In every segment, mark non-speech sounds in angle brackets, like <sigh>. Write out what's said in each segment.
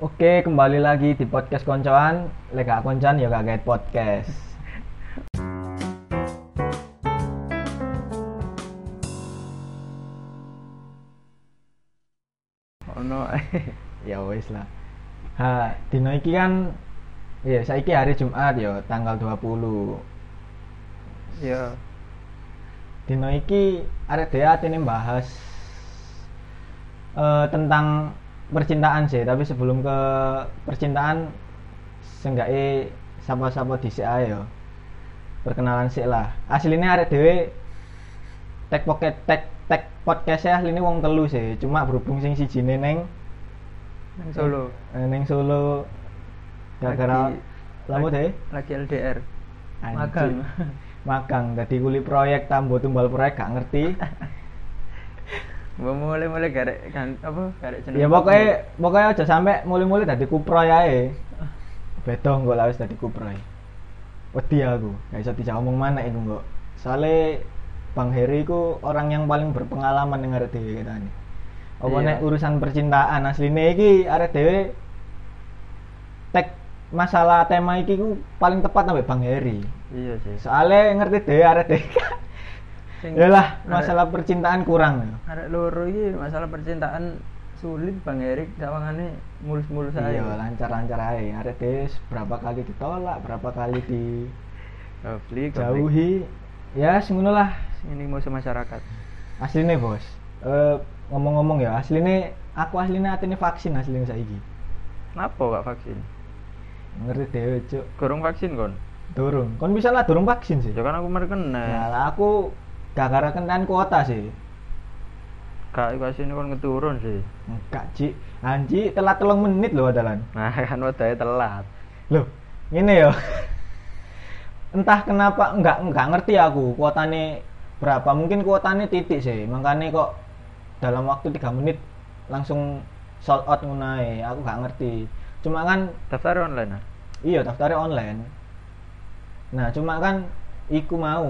Oke, kembali lagi di podcast koncoan. Lek gak koncoan ya gak gaet podcast. ono <laughs> ya wis lah. Ha, dino iki kan ya saiki hari Jumat ya, tanggal 20. ya Dino iki arek dhewe atene bahas eh, tentang percintaan sih, tapi sebelum ke percintaan seenggaknya sapa-sapa dhisik ae ya. Perkenalan sih lah. Aslinya arek dhewe tek pocket tek tek podcast aslinya wong telu sih, cuma berhubung sing siji neng nang Solo eh, neng Solo gara-gara lama deh lagi LDR Anjing. magang magang jadi kuli proyek tambo tumbal proyek gak ngerti <laughs> mau mulai mulai garek kan apa garek jeneng ya pokoknya pokoknya aja sampai mulai-mulai tadi kuproy ae beda nggak lah wis tadi kuproy wedi aku gak bisa dijawab ngomong mana itu nggak. Soalnya Bang Heri ku orang yang paling berpengalaman arek dhewe kita nih apa Iya. nek urusan percintaan asline iki arek dhewe tek masalah tema iki ku paling tepat sampai Bang Heri. Iya sih. Soalnya ngerti dhewe arek dhewe. Sing- <laughs> Yalah, masalah percintaan kurang. arek loro iki masalah percintaan sulit Bang Erik sawangannya mulus-mulus Iya, aja lancar-lancar aja. Arek des berapa kali ditolak, berapa kali Goblik, goblik. dijauhi. Ya, semono lah. ini musuh masyarakat Aslinya, Bos. Eh, ngomong-ngomong ya, aslinya aku aslinya atene vaksin aslinya saiki. kenapa gak vaksin Ngerti dhewe, Cuk. gorong vaksin kon Durung. Kon bisa lah durung vaksin sih. ya kan aku mari Ya, lah aku gara-gara kenaan kuota sih. gak vaksin kon ngeturun sih Enggak, Ci. Anji telat telung menit loh adalan. nah <laughs> kan wadahnya telat Loh, ini ya. Entah kenapa enggak enggak ngerti aku kuotane berapa. Mungkin kuotane titik sih. Makanya kok dalam waktu 3 menit langsung sold out ngono ae. Aku enggak ngerti. Cuma kan daftar online ah iya daftarnya online. Nah, cuma kan iku mau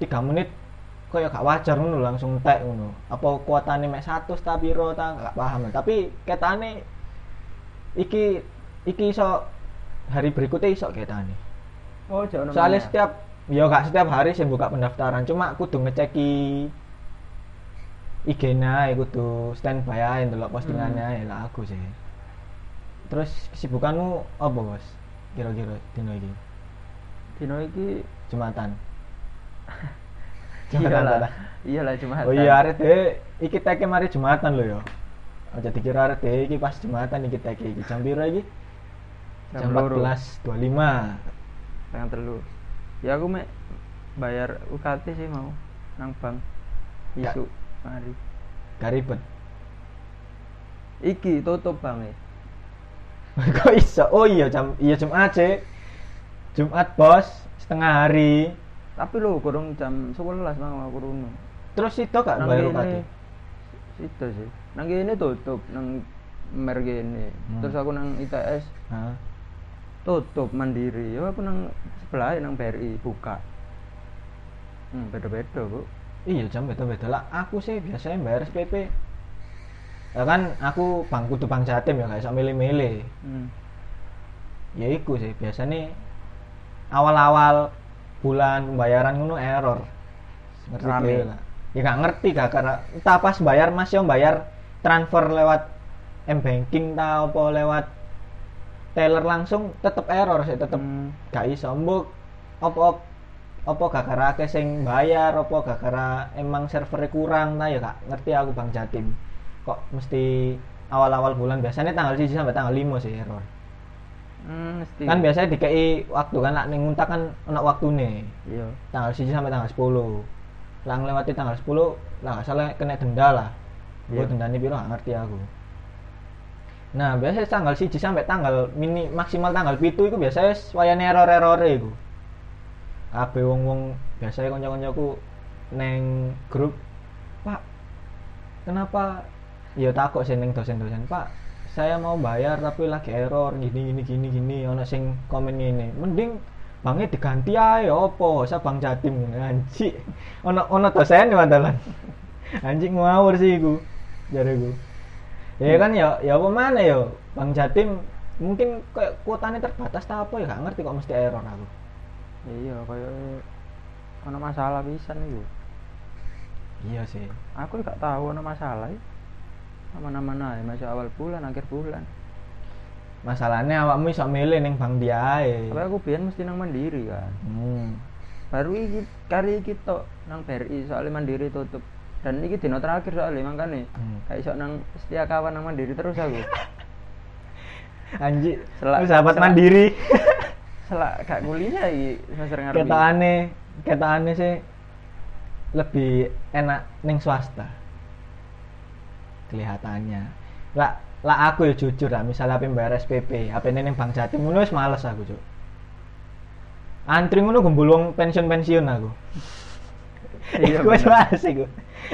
3 menit kok ya gak wajar ngono langsung tek ngono. Apa kuotane mek 100 ta piro ta gak paham. Tapi ketane iki iki iso hari berikutnya iso ketane. oh jangan Soalnya setiap ya gak setiap hari sih buka pendaftaran, cuma kudu ngeceki IG-nya, kudu standby aja ndelok postingannya ya lah aku sih. Terus kesibukanmu apa, Bos? Kira-kira dino iki? Dino iki Jumatan. Iyalah ta? iyalah cuma Oh iya, arek dhewe iki teke mari Jumatan lho ya. Aja dikira arek dhewe iki pas Jumatan iki teke iki. Jam piro iki? Jam Jam loro. 14.25. Pengen telu. Ya aku mek bayar UKT sih mau nang bank. Isu mari. Gak ribet. Iki tutup bang. <laughs> Kok iso? Oh iya jam iya Jumat sih. Jumat bos setengah hari. Tapi lo kurang jam 11 mang aku runo. Terus itu gak Nang bayar UKT? Situ sih. Nang kene tutup nang mer kene. Hmm. Terus aku nang ITS Hah? tutup mandiri. Ya aku nang sebelah nang BRI buka. Hmm, beda-beda, Bu. Iya jam beda-beda lah. Aku sih biasanya bayar SPP. Ya kan aku bang kudu bang jatim ya gak iso milih-milih. Hmm. Ya iku sih biasanya awal-awal bulan pembayaran ngono error. Ngerti Rame. lah. Ya gak ngerti gak karena entah pas bayar Mas yo bayar transfer lewat M banking ta apa lewat teller langsung tetep error sih tetep Hmm. gak iso mbok apa apa gak karena akeh sing bayar apa gak karena emang servernya kurang ta ya gak ngerti aku Bang Jatim kok mesti awal-awal bulan biasanya tanggal 1 sampai tanggal 5 sih error Hmm, mesti. kan biasanya dikei waktu kan nak ning nguntak kan ana waktune Iya. tanggal 1 sampai tanggal 10 lah ngelewati tanggal 10 lah salah kena denda lah Iya. Gue dendanya piro ngerti aku nah biasanya tanggal 1 sampai tanggal mini maksimal tanggal pitu itu biasanya wayane error-error iku kabeh wong-wong biasanya kanca-kancaku neng grup Pak kenapa ya takut sih neng dosen-dosen Pak saya mau bayar tapi lagi error gini gini gini gini ono sing komen ini mending bangnya diganti aja opo? Saya bang jatim anjing. Ono ono dosen mandalan <laughs> anjing ngawur sih iku jare gue ya kan ya ya apa mana ya? Bang Jatim mungkin kayak kuotanya terbatas tak apa ya? Gak ngerti kok mesti error aku. Iya kayak ono masalah pisan iku. Iya sih. Aku gak tahu ono masalah iki aman-aman aja masih awal bulan akhir bulan. Masalahnya awakmu iso milih ning Bang dia tapi aku biyen mesti nang mandiri kan. Hmm. baru iki kari iki tok nang BRI soalnya mandiri tutup. Dan iki dino terakhir soalnya makanya Hmm. kayak iso nang setia kawan nang mandiri terus aku. <laughs> Anji Selak- sahabat selak- mandiri. <laughs> Selak gak kuliah iki semester ngarep iki. ketokane ketokane sih lebih enak ning swasta kelihatannya. Lah lah aku ya jujur lah misalnya apa bayar SPP apa ini ning Bang Jatim ngono wis males aku cuk. Antri ngono gembulung pensiun pensiun aku. Iya, wis bener. males iku.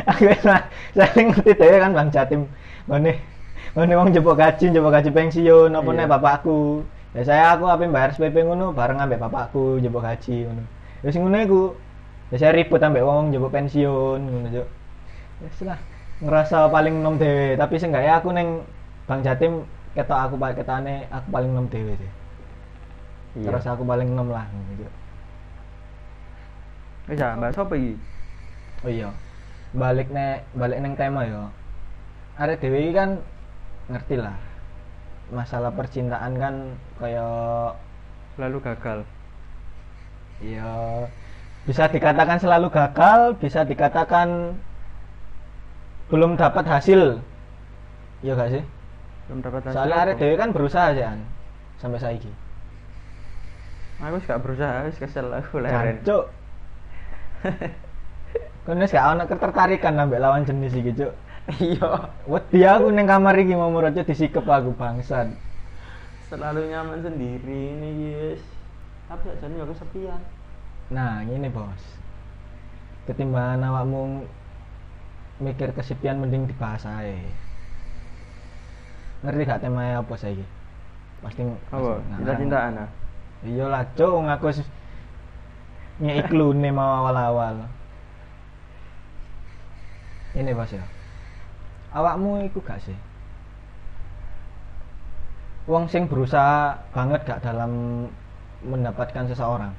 Aku wis males. Saya ngerti dhewe kan Bang Jatim ngene ngene wong jebok gaji jebok gaji pensiun apa Iya. nih bapakku. Ya saya aku apa bayar SPP ngono bareng ambek bapakku jebok gaji ngono. Wis ngono iku. Ya saya ribut ambek wong jebok pensiun ngono juk wis lah ngerasa paling nom dhewe tapi seenggaknya aku neng Bang Jatim ketok aku paling ketane aku paling nom dhewe sih iya terus aku paling nom lah juk wis ah mbak sapa iki Oh iya. Balik nek balik neng tema yo. Arek dhewe iki kan ngerti lah. Masalah percintaan kan kayak selalu gagal ya bisa dikatakan selalu gagal, bisa dikatakan belum dapat hasil. Iya gak sih? belum dapat hasil Soalnya arek dhewe kan berusaha sih an sampai saiki. aku gak berusaha wis kesel aku leren Jancuk. <laughs> Kan gak ono ketertarikan ambek lawan jenis iki, Cuk. iya Wedi aku ning kamar iki mau murojo disikep aku bangsat. selalu nyaman sendiri ini guys tapi aja nih aku kesepian Nah, ini bos. Ketimbangan awakmu mikir kesepian mending dibahas ae. Ngerti gak temanya apa saiki? Pasti apa cinta cintaan ah Iya lah, cuk, wong aku ngeiklune mau awal-awal. Ini bos ya. Awakmu iku gak sih? Wong sing berusaha banget gak dalam mendapatkan seseorang.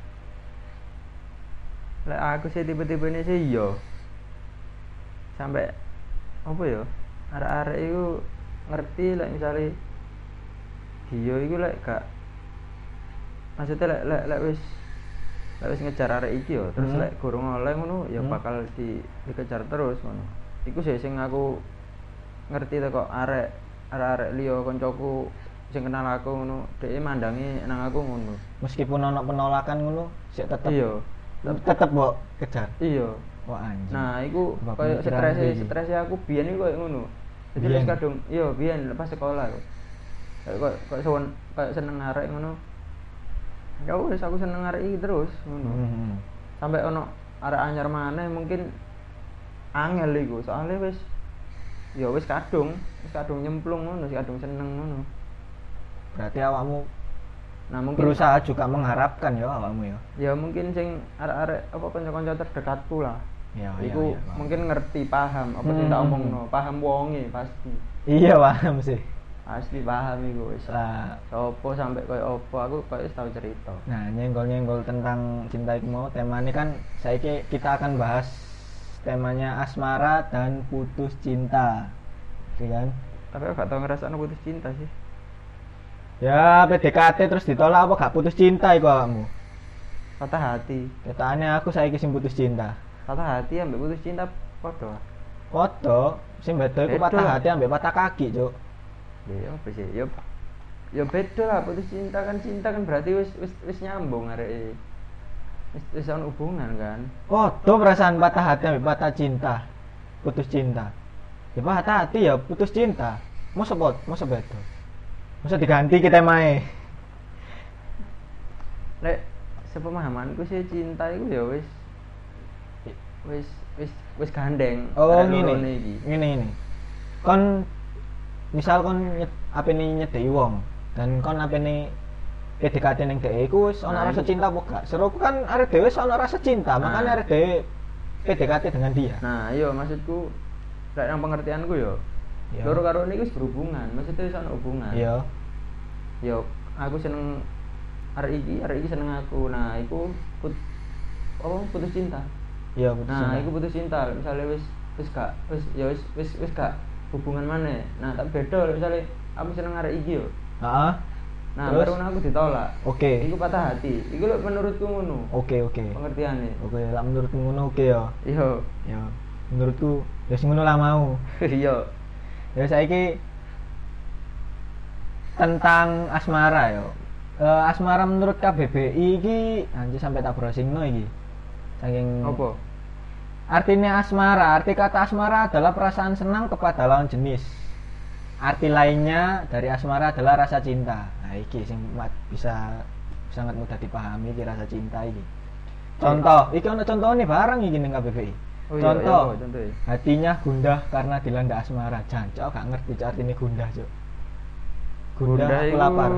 Lek aku sih tipe-tipe ini sih iya sampai apa ya arek-arek itu ngerti lek misalnya dia itu lek gak maksudnya lek lek lek wis lek wis ngejar arek iki yo terus Hmm. lek gurung oleh ngono ya Hmm. bakal di dikejar terus ngono iku sih sing aku ngerti kok arek arek-arek liya koncoku sing kenal aku ngono dhek mandangi nang aku ngono Meskipun ono penolakan ngono, sik tetep iya tetep mbok kejar. iya Wah anjing. Nah, iku koyo stres stres aku biyen iku koyo ngono. Jadi wis kadung iya biyen lepas sekolah kok. Kok kok seneng kayak seneng arek ngono. Ya wis aku seneng arek iki terus ngono. Hmm. Sampai ono arek anyar maneh mungkin angel iku soalnya wis ya wis kadung, wis kadung nyemplung ngono, wis kadung seneng ngono. Berarti awakmu Nah, mungkin berusaha juga mengharapkan ya awakmu ya. ya mungkin sing arek-arek apa kanca-kanca terdekatku lah. Ya, Iku ya, ya, mungkin ngerti paham apa sing tak Hmm. omongno, paham wonge pasti. Iya paham sih. Asli paham iku wis. Lah, Sopo sampai koyo opo aku koyo tau cerita. nah nyenggol-nyenggol tentang cinta iku mau tema ini kan saya kita akan bahas temanya asmara dan putus cinta. Iya kan? Tapi aku gak tau ngerasakno putus cinta sih. Ya PDKT terus ditolak apa gak putus cinta iku awakmu? Patah hati. Kataannya aku saya sing putus cinta. Patah hati ambek putus cinta padha. Foto sing beda iku patah hati ambek patah kaki, Cuk. Ya apa sih? Ya ya beda lah putus cinta kan cinta kan berarti wis wis wis nyambung arek wis wis ono hubungan kan. Foto perasaan patah hati ambek patah cinta. Putus cinta. Ya patah hati ya putus cinta. Mau sebut, mau beda. Masa diganti kita main. Lek sepemahamanku sih cinta itu ya wis wis wis wis gandeng. Oh, arek ngene. Ngene ini. Kon misal kon apa nih nyedeki wong dan kon apa nih PDKT ning dhek iku wis ana Nah, rasa cinta apa gak? Seruku kan arek dhewe ana rasa cinta, Nah. makanya arek dhewe PDKT dengan dia. Nah, iya maksudku lek nang pengertianku yo Iya. loro karo ini wis berhubungan maksudnya wis ana hubungan iya yo aku seneng hari iki hari iki seneng aku nah iku put apa putus cinta iya putus nah cinta. iku putus cinta misalnya wis wis gak wis ya wis wis wis gak hubungan mana nah tak beda misalnya aku seneng hari iki yo. Heeh. nah Terus? baru aku ditolak. Oke. Iku patah hati. Iku lho menurutku ngono. Oke oke. Pengertiannya oke lah menurutmu ngono oke ya iya. Ya menurutku ya sing ngono lah mau. <laughs> Iya. Ya saiki tentang asmara yo. Eh, asmara menurut KBBI iki anjir sampai tak browsingno iki saking apa Artinya asmara, arti kata asmara adalah perasaan senang kepada lawan jenis. Arti lainnya dari asmara adalah rasa cinta. Nah, iki sing bisa sangat mudah dipahami iki rasa cinta iki. Contoh, iki ono contoh nih barang iki ning KBBI. oh iya contoh, iya, contoh ya. hatinya gundah karena dilanda asmara. Jancok gak ngerti artinya gundah, cok. Gundah, aku iku- lapar.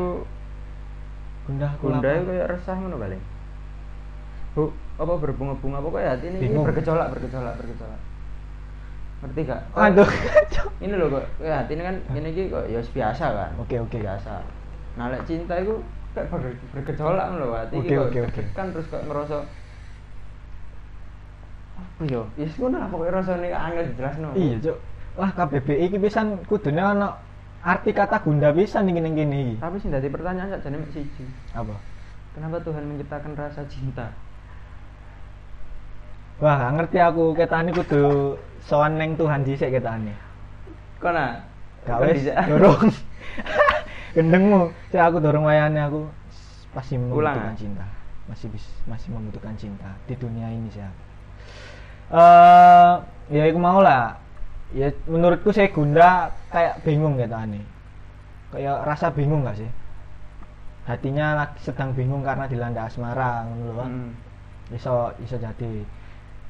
Gundah aku Bunda lapar. kayak resah ngono paling. Bu, apa berbunga-bunga pokoknya hati ini Bingung. bergejolak, bergejolak, bergejolak. Ngerti gak? Kok- Aduh, cok. Ini loh kok, kayak hati ini kan ini ki kok ya biasa kan. Oke, oke. Biasa. Nah, lek cinta itu kayak ber- bergejolak loh hati iki kok oke, oke. kan terus kok ngerasa apa yo? Ya yes, ngono lah pokoknya rasane angel dijelasno. Iya, Cuk. Wah, KBBI iki pisan kudune ana arti kata gunda pisan iki ning kene iki. Tapi sing dadi pertanyaan sakjane mek siji. Apa? Kenapa Tuhan menciptakan rasa cinta? Wah, gak ngerti aku ketane kudu sowan ning Tuhan dhisik ketane. Kona. Gak wis durung. <laughs> Gendengmu, sik aku durung wayane aku pasti Ulang, membutuhkan ah? cinta. Masih bis, masih membutuhkan cinta di dunia ini aku. Eh, ya iku mau lah. Ya menurutku saya gunda kayak bingung ketane. Kayak rasa bingung gak sih? Hatinya lagi sedang bingung karena dilanda asmara ngono lho. Hmm. iso iso jadi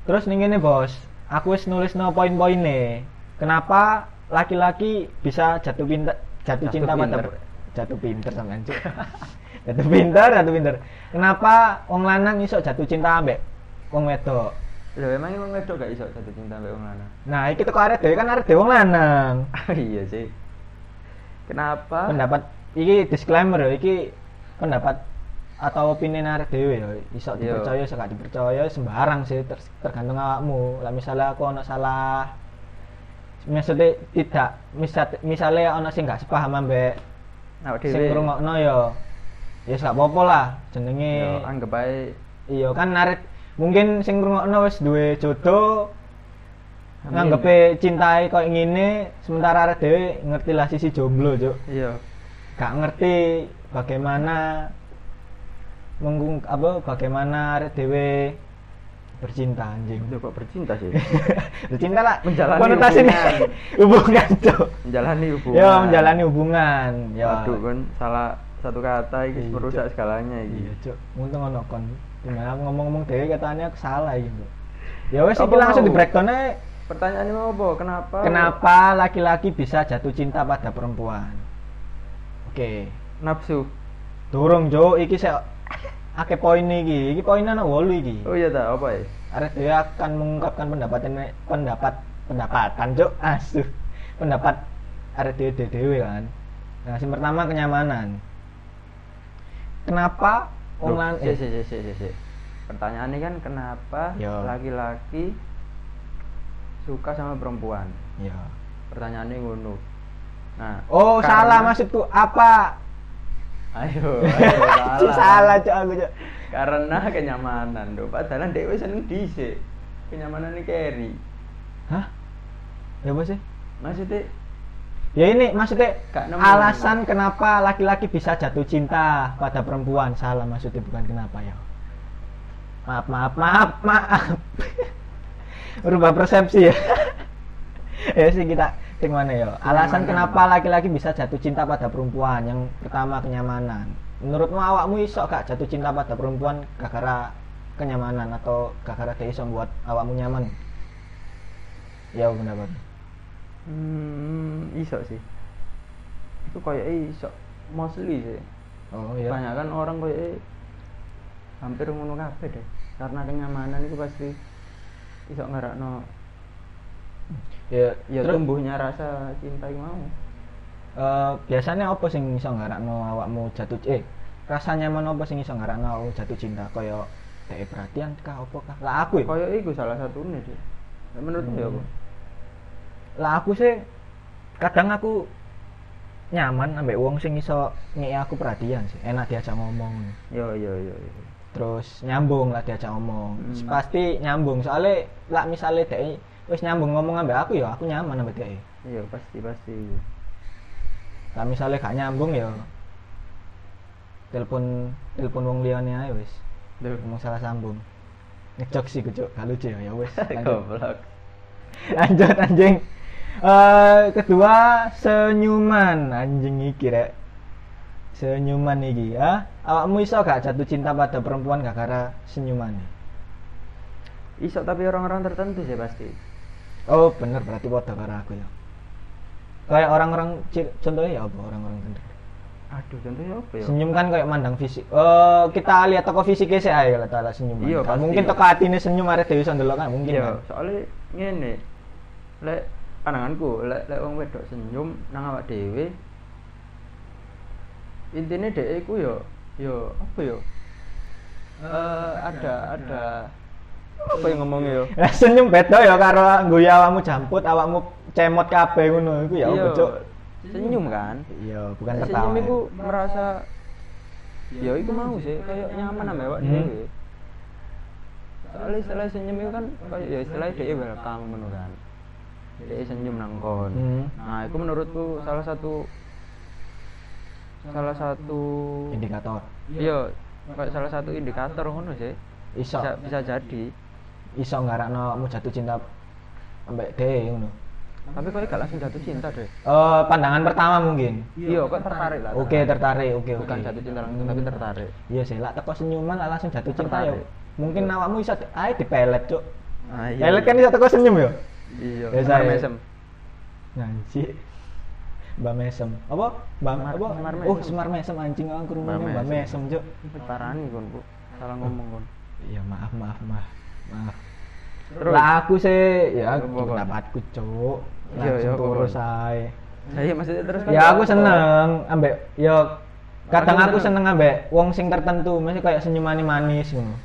terus nih gini bos aku wis nulis no poin-poinnya kenapa laki-laki bisa jatuh pinter jatuh, Jatuh cinta pada pinter. jatuh pinter sama Cuk. <laughs> jatuh pinter jatuh pinter kenapa wong lanang iso jatuh cinta ambek wong wedok Lho emang wong wedok gak iso jatuh cinta mbek wong lanang. nah iki teko arek dhewe kan arek dhewe wong lanang <laughs> iya sih. Kenapa? pendapat iki disclaimer iki pendapat atau opini arek dhewe ya iso dipercaya iso gak dipercaya sembarang sih ter- tergantung awakmu. Lah misalnya aku ono salah maksudnya tidak misal misalnya ono sing gak sepaham ambek Awak sing dhewe. ngrungokno ya ya gak apa-apa lah jenenge Yo, anggap ae. Iya kan arek mungkin sing ngrungokno wis duwe jodoh nganggepe cintai koyo ngene sementara arek dhewe ngerti lah sisi jomblo cuk. Iya. gak ngerti bagaimana menggung apa bagaimana arek dhewe bercinta anjing Lho kok bercinta sih? <laughs> bercinta lah Menjalani konotasinya hubungan. hubungan cok menjalani hubungan. ya menjalani hubungan ya Aduh kan salah satu kata iki Iya, merusak segalanya iki. iya cok untung ono kon gimana aku ngomong-ngomong dhewe katanya aku salah gitu ya wes iki langsung mau? di breakdown ae Pertanyaannya mau apa? Kenapa? kenapa laki-laki bisa jatuh cinta pada perempuan oke Nafsu. durung jo iki saya akeh poin iki iki poinnya ana 8 iki Oh iya ta, apa ya? Arek dhewe akan mengungkapkan pendapatan pendapat pendapatan cuk asuh pendapat arek dhewe dhewe kan nah yang pertama kenyamanan kenapa wong Loh, lan si, eh, si, si, si, si, si. Pertanyaannya kan kenapa Yo. laki-laki suka sama perempuan? ya Pertanyaannya ngono. Nah, oh karena- salah maksudku apa Ayo, ayo <laughs> salah. cuk aku cuk. Karena kenyamanan, do. Padahal dewe seneng dhisik. Kenyamanan ini carry. hah? Ya apa sih Maksudnya? Ya ini maksudnya nemu. alasan kenapa laki-laki bisa jatuh cinta pada perempuan. Salah maksudnya bukan kenapa ya. Maaf maaf maaf maaf. <laughs> Berubah persepsi ya. <laughs> Ya sih kita cek mana ya? Alasan kenapa laki-laki bisa jatuh cinta pada perempuan? Yang pertama kenyamanan. Menurutmu awakmu iso gak jatuh cinta pada perempuan gara kenyamanan atau gara dia iso buat awakmu nyaman? Ya pendapat. Hmm, iso sih. Itu kayak iso. Mostly sih. oh iya. Banyak kan orang kayak hampir ngono kabeh deh. Karena kenyamanan itu pasti iso ngarakno ya ya terus, tumbuhnya rasa cinta iku mau. Eh, biasanya apa sing iso nggarakno awakmu jatuh eh rasa nyaman apa sing iso nggarakno awakmu jatuh cinta? Kaya dhek perhatian kah apa kah? Lah aku ya? Koyo iku salah satunya sih menurutmu ya apa? Lah aku sih kadang aku nyaman ambek wong sing iso ngeki aku perhatian sih. Enak diajak ngomong. Yo yo yo yo. Terus nyambung lah diajak ngomong. Hmm. pasti nyambung. Soalnya lah misalnya dhek wis nyambung ngomong ambek aku ya aku nyaman ambek dhek iya pasti pasti. Lah misalnya gak nyambung ya telepon telepon wong liyane ae wis. Duh. ngomong salah sambung. Ngejok sih kucuk gak lucu ya ya wis. <laughs> Goblok. Lanjut anjing. Eh, kedua senyuman. Anjing iki rek. Senyuman iki ya. Awakmu iso gak jatuh cinta pada perempuan gak gara senyuman? Iso tapi orang-orang tertentu sih pasti oh bener berarti podo karo aku ya. Kayak orang-orang contohnya ya apa orang-orang tertentu aduh contohnya apa ya? Senyum kan kayak mandang fisik. Eh kita lihat toko fisiknya sih aja kalau tak senyuman Iya, pasti, mungkin iya. toko hatinya senyum arek dewi ndelok kan mungkin iya kan? soalnya ngene. Lek pandanganku lek lek wong wedok senyum nang awak dhewe intine dhek iku yo yo apa yo eh ada ada apa yang ngomongnya yo Lah senyum beda ya karo ngguyu awakmu jamput, awakmu cemot kabeh ngono iku ya Iya, opo, Cuk. senyum kan Iya, bukan tertawa. senyum ya. iku merasa ya iku mau sih kayak nyaman sama awak Hmm. dhewe soalnya istilah senyum itu kan kayak ya istilahnya dia welcome ngono kan dia senyum nang kon Hmm. nah itu menurutku salah satu salah satu Indikator. iya kayak salah satu indikator ngono sih bisa bisa jadi iso ngarakno kamu jatuh cinta ambek dhewe ngono. tapi kok gak langsung jatuh cinta deh Eh pandangan pertama mungkin. iya kok tertarik lah Oke, tertarik. Oke, oke. bukan jatuh cinta langsung tapi tertarik Iya sih, lah teko senyuman lah langsung jatuh cinta ya. Mungkin awakmu iso ae dipelet, Cuk. ah, Pelet kan iso teko senyum ya. iya Biasa mesem Nanti Mbak Mesem. Apa? Mbak apa? Oh. Semar Mesem anjing aku krungu Mbak. Mesem, Cuk. parani kon bu salah ngomong kon Iya, maaf, maaf, maaf. Maaf. Terus? Lah aku sih ya pendapatku, Cuk. Iya, Langsung iya, terus ae. Nah, iya maksudnya terus Ya aku seneng ambek ya kadang Aku seneng. ambek wong sing tertentu, masih kayak senyumane manis ngono.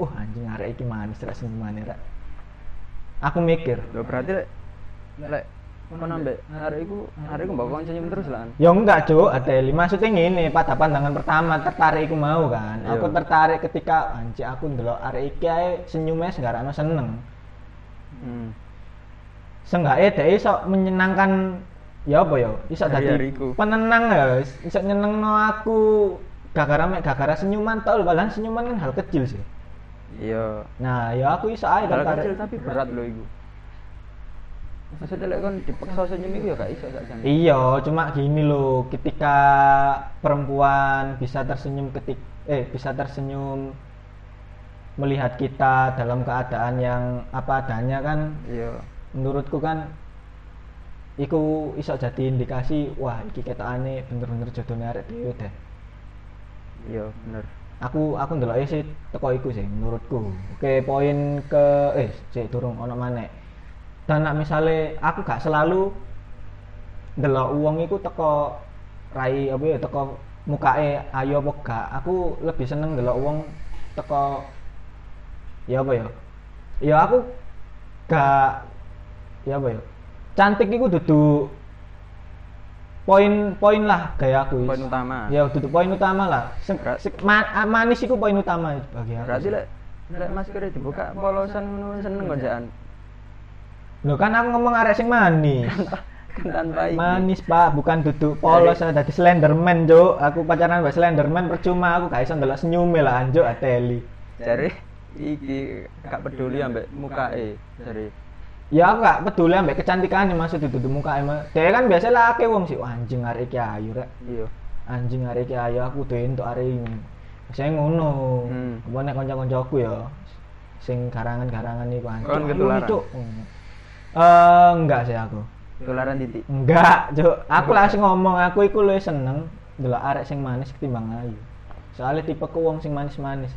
Uh, anjing arek iki manis rek senyumane rek. Aku mikir, Loh, berarti lek kon ambek arek iku arek iku mbok kon senyum terus lah kan Ya enggak, Cuk. Adeli maksudnya ngene, pada pandangan pertama tertarik iku mau kan. Iya. Aku tertarik ketika anjing aku ndelok arek iki ae senyumnya segarane seneng. hmm. Seenggaknya dhek iso menyenangkan ya apa ya? Iso dadi penenang ya, iso nyenengno aku gara-gara mek gara-gara senyuman tau lho, padahal senyuman kan hal kecil sih. iya Nah, ya aku iso ae hal tertarik. kecil tapi berat loh iku maksudnya lek kon dipaksa senyum iku ya gak iso sakjane Iya, cuma gini loh, ketika perempuan bisa tersenyum ketik eh bisa tersenyum melihat kita dalam keadaan yang apa adanya kan iya menurutku kan iku iso jadi indikasi wah iki ketokane bener-bener jodone arek dhewe deh. iya bener Aku aku ndeloke sih teko iku sih menurutku. Oke, poin ke eh sik durung ono maneh. Dan nek misale aku gak selalu ndelok uang iku teko rai apa ya teko mukae ayo apa gak. Aku lebih seneng ndelok uang teko ya apa ya? Ya aku gak ya apa ya? Cantik iku dudu poin-poin lah gaya aku. poin utama Ya dudu poin utama lah. Se- Berat. se- ma- manis iku poin utama bagi aku. berarti lek lek maskernya dibuka polosan seneng kok jakan Loh kan aku ngomong arek sing manis. <laughs> kan tanpa iki manis pak. Bukan duduk polos saya dadi slenderman jo aku pacaran mbak slenderman percuma aku gak iso ndelok senyume lah anjo ateli jare iki gak peduli ambek mukae jare. Ya aku gak peduli ambek kecantikan maksud duduk muka emang dia kan biasa lah akeh wong sih. Anjing arek iki ayu rek. Iya. Anjing arek iki ayu aku tuh untuk arek ini. Saya ngono. Hmm. nek kanca-kancaku ya sing garangan-garangan iku anjing. Ayu ketularan? Eh enggak sih aku. Tularan titik Enggak, Cuk. Aku langsung ngomong, aku iku luwih seneng ndelok arek sing manis ketimbang ayu. Soalnya tipe ku wong sing manis-manis.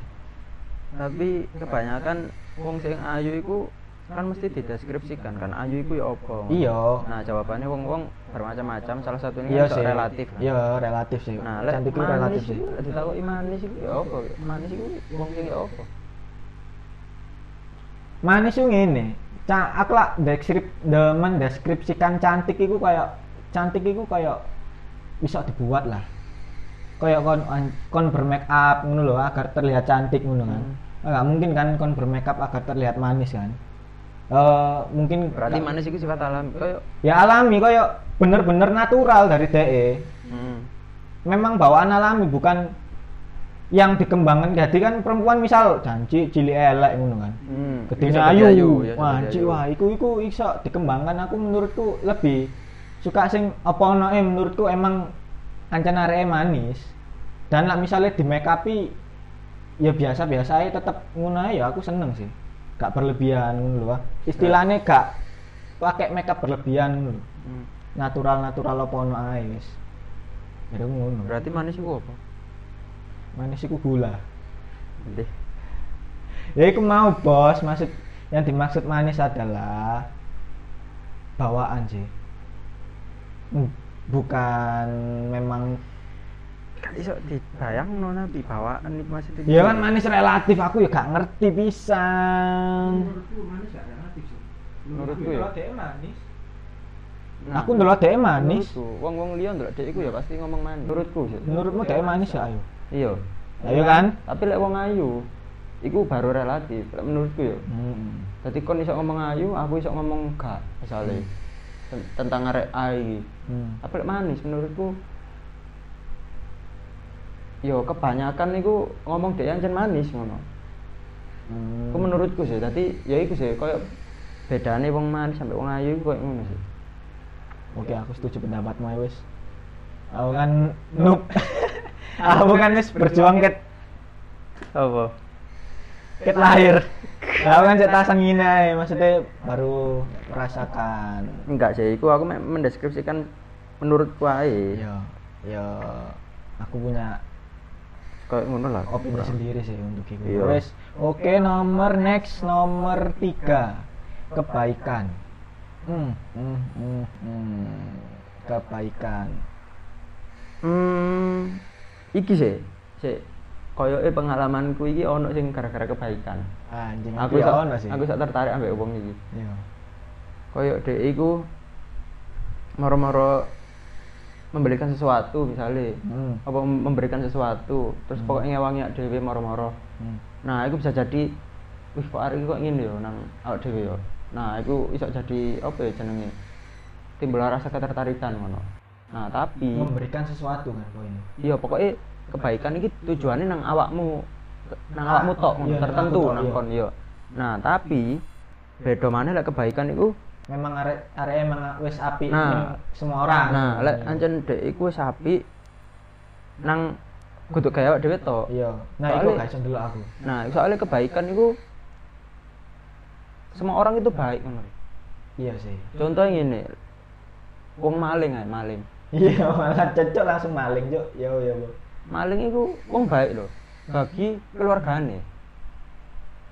tapi kebanyakan wong sing ayu iku kan mesti dideskripsikan kan ayu iku ya apa? Iya. Nah jawabannya wong-wong bermacam-macam salah satunya iya kan sih. relatif kan? iya relatif sih. Nah lek cantik relatif sih. ditakoki manis iku ya apa? Manis iku wong sing ya apa? Manis itu ngene Ca aku lah deskrip demen deskripsikan cantik itu kayak cantik itu kayak bisa dibuat lah kayak kon kon bermake up ngono lho agar terlihat cantik ngono kan Hmm. nggak mungkin kan kon bermake up agar terlihat manis kan Eh mungkin berarti nggak- manis iku sifat alami koyo ya alami kayak bener-bener natural dari DE hmm. memang bawaan alami bukan yang dikembangkan jadi kan perempuan misal janji cilik elek ngono kan Hmm. ayu, ya, wah bisa ci jadi wah iku iku iso dikembangkan aku menurutku lebih suka sing apa ono eh menurutku emang ancen areke manis dan lah misalnya di make up ya biasa biasa aja tetep ngono ae ya aku seneng sih gak berlebihan ngono lho ah. istilahnya gak pakai make up berlebihan ngono. Hmm. natural natural apa ono ae wis berarti manis iku apa manis iku gula. Ya itu mau bos. Maksud yang dimaksud manis adalah bawaan sih Hmm, bukan memang gak iso dibayangno nabi bawaan iku maksudnya ya kan manis relatif. Aku ya gak ngerti pisan. Menurutku manis gak relatif sih Menurutku ya. manis. Nah, aku ndelok dhek manis. Menurutku, wong-wong liya ndelok dhek iku ya pasti ngomong manis. Menurutku menurutmu dhek manis ya ayo iya ayo kan tapi lek wong ayu iku baru relatif lek menurutku ya hmm. Jadi kon iso ngomong ayu, aku iso ngomong gak misalnya Ten- tentang arek ai. Hmm. Tapi lek manis menurutku yo kebanyakan niku ngomong dhek ancen manis ngono. Hmm. Ku menurutku sih, tadi ya iku sih koyo bedane wong manis sampai wong ayu koyo ngono sih. Oke, aku setuju pendapatmu ya, wis. Aku kan noob. <laughs> aku kan wis berjuang ket Apa? ket lahir. Aku kan cetak sengina ya, maksudnya baru merasakan. Enggak sih, aku mek mendeskripsikan menurutku ae. Ya, ya aku punya Kayak ngono lah. opini sendiri sih untuk itu. Iya. Wes, oke nomor next nomor tiga kebaikan. Hmm, hmm, hmm, hmm. Kebaikan. Hmm, iki sih, sih koyoke pengalamanku iki ono sing gara-gara kebaikan. Anjing aku ya ono sih. aku sak tertarik ambek wong iki Iya. koyo dhek iku moro-moro memberikan sesuatu misalnya Hmm. apa mem- memberikan sesuatu terus Hmm. pokoknya ngewangi awake dhewe moro-moro Hmm. nah itu bisa jadi wih kok hari kok ngene yo nang awake dhewe yo nah itu bisa jadi apa ya jenenge timbul rasa ketertarikan ngono nah tapi Memberikan sesuatu kan poinnya. iya pokoknya kebaikan ini tujuannya nang awakmu nang awakmu tok Iya, tertentu tok, nang iya. kon iya nah tapi beda mana lek kebaikan itu Memang arek arek emang wis api Nah. semua orang. nah lek ancen dek iku wis apik nang kudu gaya awake dhewe tok Iya. Nah, iku Soalnya- gak iso aku. nah soalnya kebaikan itu semua orang itu baik ngono Iya sih. contohnya gini wong maling ae maling Iya, malah cocok langsung maling, Cuk. Ya ya, Bu. maling itu wong baik loh bagi keluargane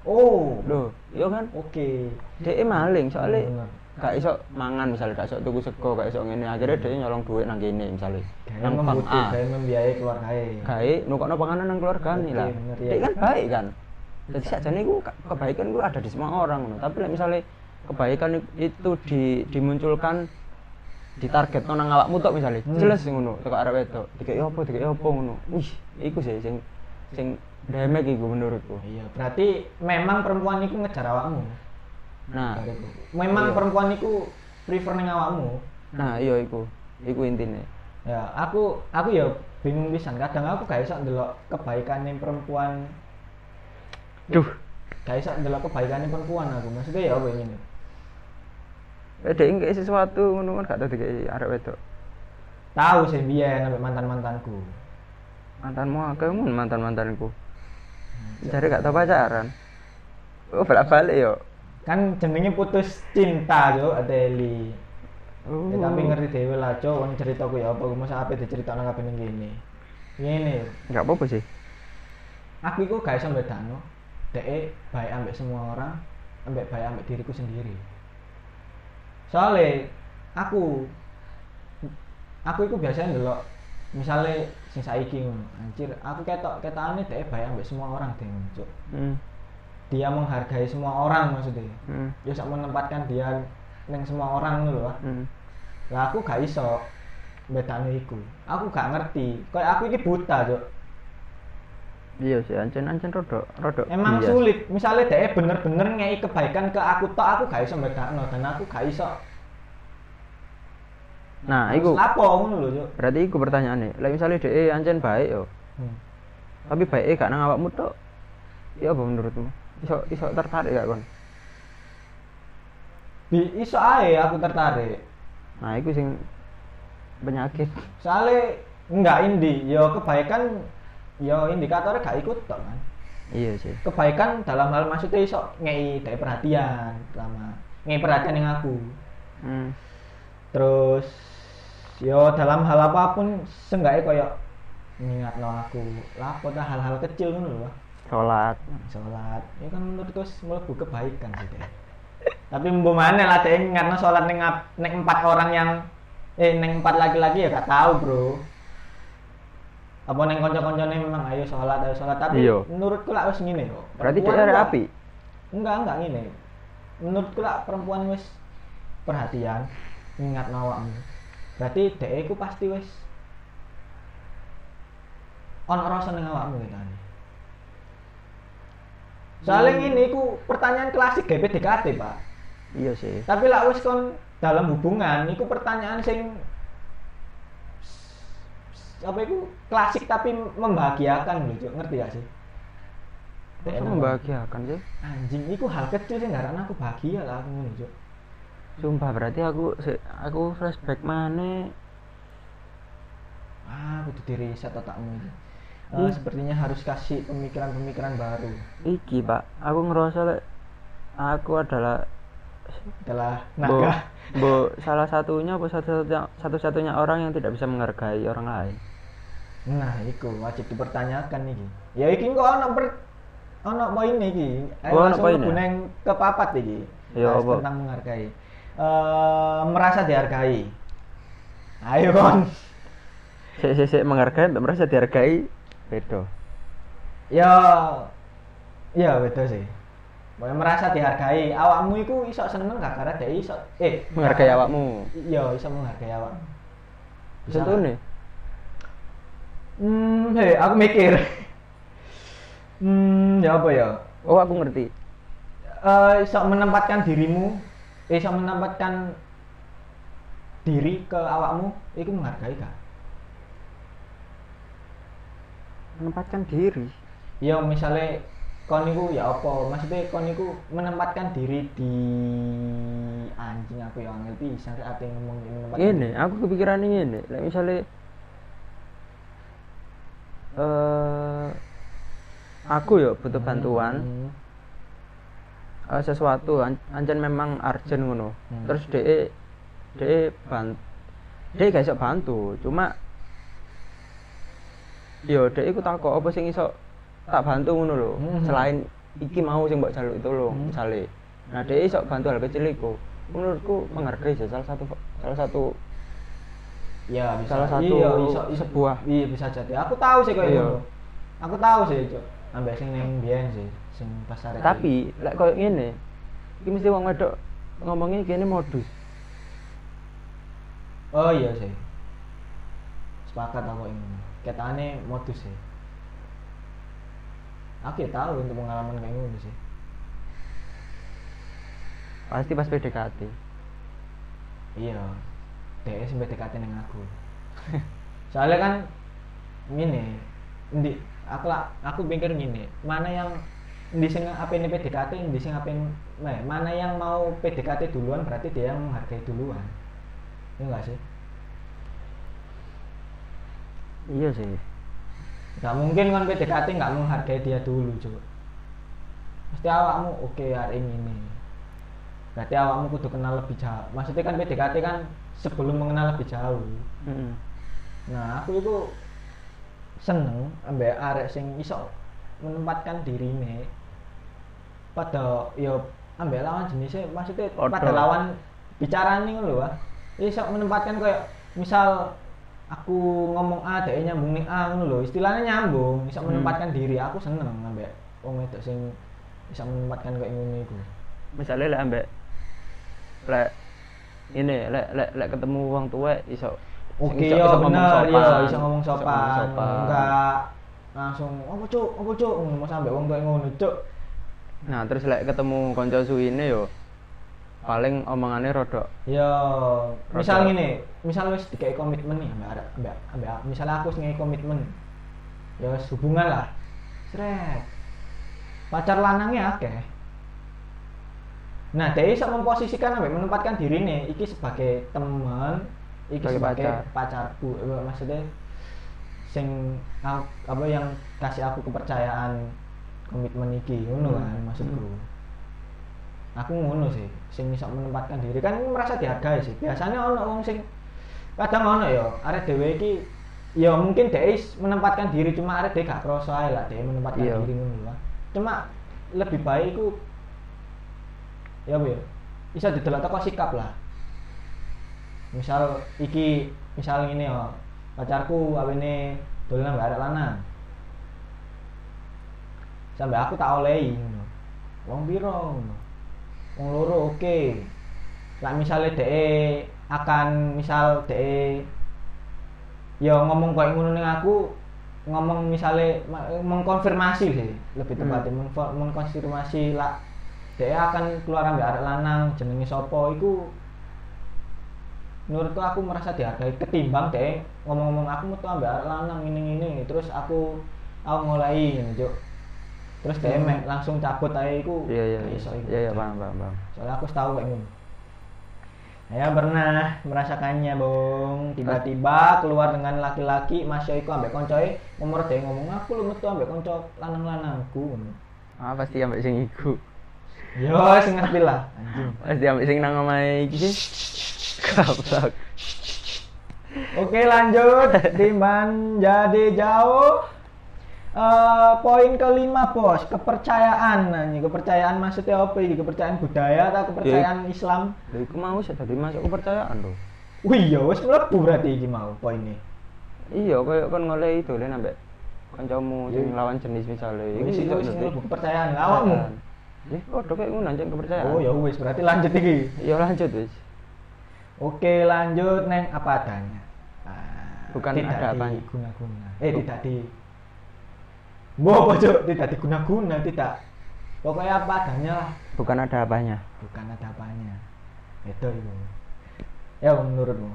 Oh. loh iya kan Oke. dhek maling soalnya Bener. gak iso mangan misalnya gak iso tuku sego gak iso ngene akhirnya dia nyolong duit nang kene misalnya nang bank A membiayai keluargae. gawe nukokno panganan nang keluargane Oke, lah ya. dia kan baik kan jadi sajane iku ke- kebaikan itu ada di semua orang tapi misalnya kebaikan itu di, dimunculkan di target nang awakmu tok misalnya Hmm. jelas ngono teko arek wedok dikek apa dikek apa ngono wih iku sih sing sing demek iku menurutku Iya, berarti memang perempuan itu ngejar awakmu. nah. Memang Iya. perempuan itu prefer ning awakmu. nah iya iku iku intine Ya, aku aku ya bingung pisan. Kadang aku gak iso ndelok kebaikane perempuan. duh Gak iso ndelok kebaikane perempuan aku. Maksudnya ya apa ini? Eh, dek ngekei sesuatu ngono kan gak tau dikei arek wedok. Tahu sih biyen sampe mantan-mantanku. Mantanmu akeh mun mantan-mantanku. Cari gak tau pacaran. Oh, balik-balik yo. Kan jenenge putus cinta yo Adeli. Oh. Ya, tapi ngerti dhewe lah, Cok, wong ceritaku ya apa masa ape diceritakno kabeh ning kene. Ngene, Enggak apa-apa sih. aku iku gak iso bedakno. Dek baik ambek semua orang, ambek baik ambek diriku sendiri soalnya aku aku itu biasanya dulu misalnya sing saiki anjir aku ketok ketane dhek baik ambek semua orang deh cuk Hmm. dia menghargai semua orang maksudnya Hmm. dia sak menempatkan dia neng semua orang lho. Hmm. lah aku gak iso bedane iku aku gak ngerti kayak aku ini buta cuk Iya sih, ancen-ancen rodok rodok. emang bias. sulit misalnya dia bener-bener ngei kebaikan ke aku tok aku gak iso bedakno dan aku gak iso Nah, Terus iku lapo ngono lho berarti iku pertanyaane. Lah misalnya dhek ancen baik yo, Hmm. tapi baik gak nang awakmu tok. Ya apa menurutmu? Iso iso tertarik gak kon? Bi- iso ae aku tertarik Nah, iku sing penyakit. soalnya enggak indi yo kebaikan yo indikatornya gak ikut tok kan Iya sih. kebaikan dalam hal maksudnya iso ngei dari perhatian pertama ngei perhatian yang aku Hmm. terus yo dalam hal apa pun seenggaknya koyo ingat aku lapo dah hal-hal kecil ngono lho Sholat. sholat ya kan menurutku wis mlebu kebaikan sih deh tapi mana lah deh ngarno sholat neng neng empat orang yang eh neng empat laki-laki ya gak tahu bro apa neng konco-koncone memang ayo sholat ayo sholat tapi Iya. menurutku lah wis ngene kok Berarti dia ada api. enggak enggak ngene menurutku lah perempuan wis perhatian ingat nawakmu berarti dhek iku pasti wis ono rasa ning awakmu gitu kan soalnya Hmm. ini iku pertanyaan klasik GP DKT pak Iya sih. tapi lah wis kon dalam hubungan iku pertanyaan sing apa itu? Klasik tapi membahagiakan lho Cuk. ngerti gak sih? Masa membahagiakan sih? anjing iku hal kecil sih nggak aku bahagia lah aku ngono Cuk. Sumpah berarti aku aku flashback mana ah kudu di riset otakmu itu Eh, Hmm. sepertinya harus kasih pemikiran-pemikiran baru. Iki pak. Aku ngerasa lek aku adalah adalah bo, naga. bo salah satunya apa satu-satunya satu-satunya orang yang tidak bisa menghargai orang lain nah iku wajib dipertanyakan iki. Ya iki kok ono ber ono poin iki? Ayo Oh, ono langsung mlebu neng kepapat iki. Ya, apa? tentang menghargai. Eh, merasa dihargai. Ayo kon. Si si si menghargai mbak merasa dihargai beda. Ya ya beda sih. Pokoknya merasa dihargai. Awakmu iku iso seneng gak karena dia iso eh menghargai awakmu? Iya iso menghargai awakmu. Nih hmm hei aku mikir. Hmm ya apa ya? Oh aku ngerti. Eh iso menempatkan dirimu eh, menempatkan diri ke awakmu itu menghargai gak? Menempatkan diri? Ya misalnya kon niku ya apa? Maksudnya kon niku menempatkan diri di anjing aku yang angel pisan rek ate ngomong menempatkan ini aku kepikiran ini lek misalnya eh aku ya butuh bantuan Hmm. eh, sesuatu an ancen memang urgent ngono Hmm. terus de de ban de gak iso bantu cuma yo de iku takok apa sing iso tak bantu ngono lho Hmm. selain iki mau sing mbok jaluk tolong Hmm. misale nah de iso bantu hal kecil iku menurutku sih salah satu salah satu ya bisa Salah satu iya, iso, iso, sebuah- iya bisa jadi. Aku tahu sih kayak Iya. gitu aku tahu sih cok ambek sing ning biyen sih sing pas arek tapi lek koyo ngene iki mesti wong wedok ngomongnya kene modus. Oh iya sih. Sepakat aku ini. Ketane modus sih. Aku ya tahu untuk pengalaman kayak gini sih. Pasti pas PDKT iya DS sampai PDKT dengan aku. Soalnya kan gini di aku lah aku pikir gini mana yang di sing apa ini PDKT di sing apa nah, mana yang mau PDKT duluan berarti dia yang menghargai duluan. Iya enggak sih? Iya sih. Nggak mungkin kan PDKT nggak menghargai dia dulu coba pasti awakmu oke hari ini. Berarti awakmu kudu kenal lebih jauh. Maksudnya kan PDKT kan sebelum mengenal lebih jauh Mm-mm. nah aku itu seneng ambek arek sing iso menempatkan dirine pada ya ambek lawan jenisnya maksudnya Podo. pada lawan bicara nih lho ah iso menempatkan kayak misal aku ngomong A dhek nyambung ning A ngono lho istilahnya nyambung iso Hmm. menempatkan diri aku seneng ambek wong wedok sing bisa menempatkan kayak ngono iku misalnya lek ambek lek ini lek lek lek ketemu wong tua iso Oke, iso- yo iso ngomong sopan. yo iso ngomong sopan. Enggak langsung apa cuk, apa cuk, ngomong sampe wong tuwa ngono cuk. nah terus lek ketemu konco suwine yo paling omongannya rodok Yo, misal ngene, misal wis dikai komitmen nih ambek arek ambek ambek misal aku wis ngei komitmen. Ya wis hubungan lah. Sret. Pacar lanangnya akeh. Nah, dia bisa memposisikan ambek menempatkan diri nih, iki sebagai teman, iki Sebagai sebagai pacar. pacarku. Maksudnya sing apa yang kasih aku kepercayaan komitmen iki ngono Hmm. kan maksudku. Aku ngono sih, sing bisa menempatkan diri kan merasa dihargai sih. Biasanya ono wong sing kadang ono ya, arek dhewe iki ya mungkin dia menempatkan diri cuma arek dhewe gak ae lah dia menempatkan Iya. diri ngono. Cuma lebih baik iku ya apa ya? Bisa didelok teko sikap lah. Misal iki misal ngene ya, pacarku awene dolan ambek arek lanang. Sampai aku tak olehi ngono. Wong piro ngono. Wong loro oke. Lah misale dhek akan misal dhek ya ngomong kayak ngono ning aku ngomong misale ma- mengkonfirmasi sih lebih Hmm. tepatnya mengko- mengkonfirmasi lah dhek akan keluar ambek arek lanang jenenge sapa iku menurutku aku merasa dihargai ketimbang deh ngomong-ngomong aku metu ambek arek lanang ini ini terus aku aku mulai Cuk. terus dia Hmm. langsung cabut aja iku. Iya iya iso iku. iya iya paham paham paham. Soalnya aku tahu kayak ngono. Saya pernah merasakannya bong tiba-tiba keluar dengan laki-laki masya iku ambek koncoe nomor dia ngomong aku lu metu ambek konco lanang-lanangku. Ah pasti ambek sing iku yo sing ngerti lah. Pasti ambek sing nang omahe iki Oke lanjut. Diman jadi jauh. Eh, poin kelima bos. Kepercayaan. Ini kepercayaan maksudnya apa ini? Kepercayaan budaya atau kepercayaan Islam? Lha iku mau sih tadi masuk kepercayaan lho. Wih ya wes mlebu berarti ini mau poinnya. Iya koyo kon ngoleh itu le ambek kancamu Iya. sing lawan jenis misalnya. Ini sih kepercayaan. Awakmu Eh, padha kayak ngono anjing kepercayaan. oh ya wes berarti lanjut iki Ya lanjut wis. oke lanjut neng apa adanya Ah, Bukan tidak ada apanya. diguna-guna eh tidak di Boh, pojok tidak diguna-guna, tidak. Pokoknya apa adanya lah. Bukan ada apanya. bukan ada apanya itu itu ya menurutmu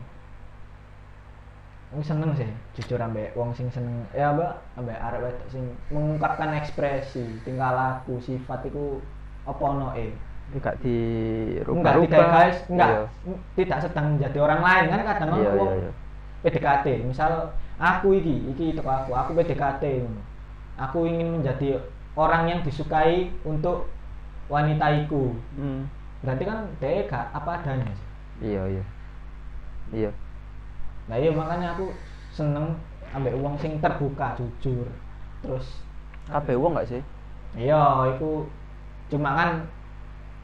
Aku seneng sih jujur ambek wong sing seneng ya mbak ambek arek wedok sing mengungkapkan ekspresi tingkah laku sifat itu apa ono e Tidak di enggak rubah tidak guys enggak Iya. tidak sedang menjadi orang lain kan kadang Iya, iya, iya. PDKT misal aku iki iki teko aku aku PDKT aku ingin menjadi orang yang disukai untuk wanita iku Hmm. berarti kan dia gak apa adanya. Iya, iya. Iya. nah iya makanya aku seneng ambek uang sing terbuka jujur terus Kabeh wong gak sih? iya itu cuma kan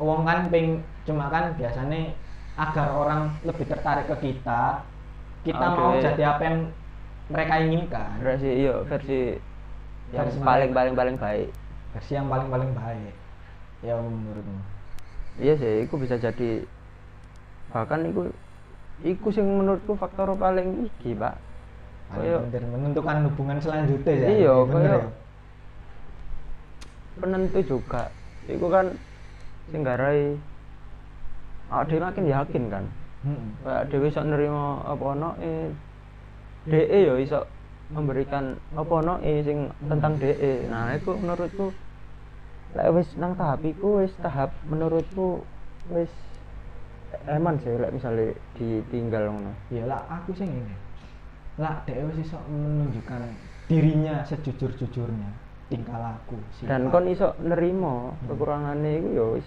uang kan ping cuma kan biasanya agar orang lebih tertarik ke kita kita Oke. mau jadi apa yang mereka inginkan Versi iya, versi yang Versi paling paling paling baik. versi yang paling paling baik ya menurutmu Iya sih, itu bisa jadi bahkan itu iku sing menurutku faktor paling iki, Pak. penting menentukan hubungan selanjutnya ya Iya, ya penentu juga. Iku kan sing garai awake dhewe makin yakin kan. Mm-mm. Kayak dhewe iso nerima apa ono eh DE ya iso memberikan apa ono eh sing tentang DE. Nah, itu menurutku lek wis nang tahap iku wis tahap menurutku wis eman sih lek misalnya ditinggal ngono. ya lah aku sih ini lah dia wis iso menunjukkan dirinya sejujur-jujurnya tingkah laku Dan sifat. kon iso nerima kekurangane iku ya wis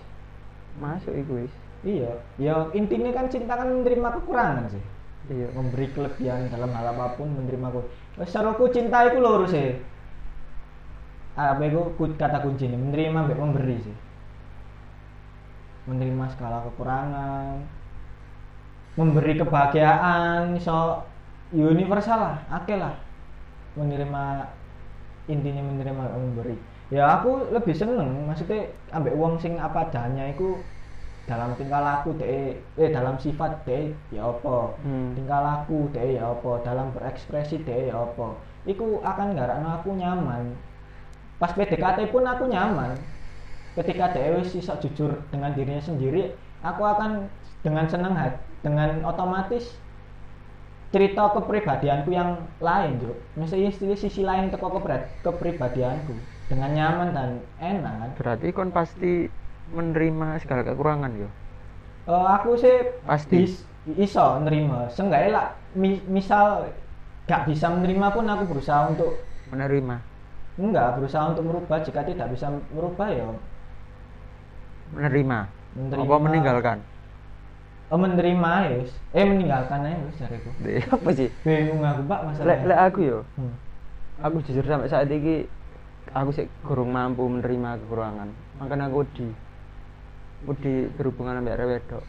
masuk iku wis. iya ya intinya kan cinta kan menerima kekurangan sih. Iya. memberi kelebihan dalam hal apa pun menerima ku. Wis saroku cinta iku lho sih apa ku- kata kuncinya? Menerima mbek memberi sih. Menerima segala kekurangan. Memberi kebahagiaan iso universal lah akeh lah. Menerima intinya menerima memberi ya aku lebih seneng maksudnya ambek wong sing apa adanya itu dalam tingkah laku deh eh dalam sifat deh ya apa? Hmm. tingkah laku deh ya apa? Dalam berekspresi deh ya apa? Iku akan ngarakno aku nyaman. Pas PDKT pun aku nyaman. Ketika dia wis iso jujur dengan dirinya sendiri aku akan dengan senang hati dengan otomatis cerita kepribadianku yang lain Jo misalnya istilah sisi lain teko kepri- kepribadianku. Dengan nyaman dan enak. Kan berarti kon pasti menerima segala kekurangan yo? Eh, aku sih Pasti. bis- iso nerima. Seenggaknya lah mi- misal gak bisa menerima pun aku berusaha untuk menerima? Enggak berusaha untuk merubah. Jika tidak bisa merubah ya menerima? Menerima. Apa meninggalkan oh, menerima ya eh meninggalkan aja wis jariku Deh, apa sih? Bingung aku pak masalahnya. Lek aku yo? Hmm. aku jujur sampai saat ini aku sih kurang mampu menerima kekurangan. Makanya aku di di berhubungan sama arek wedok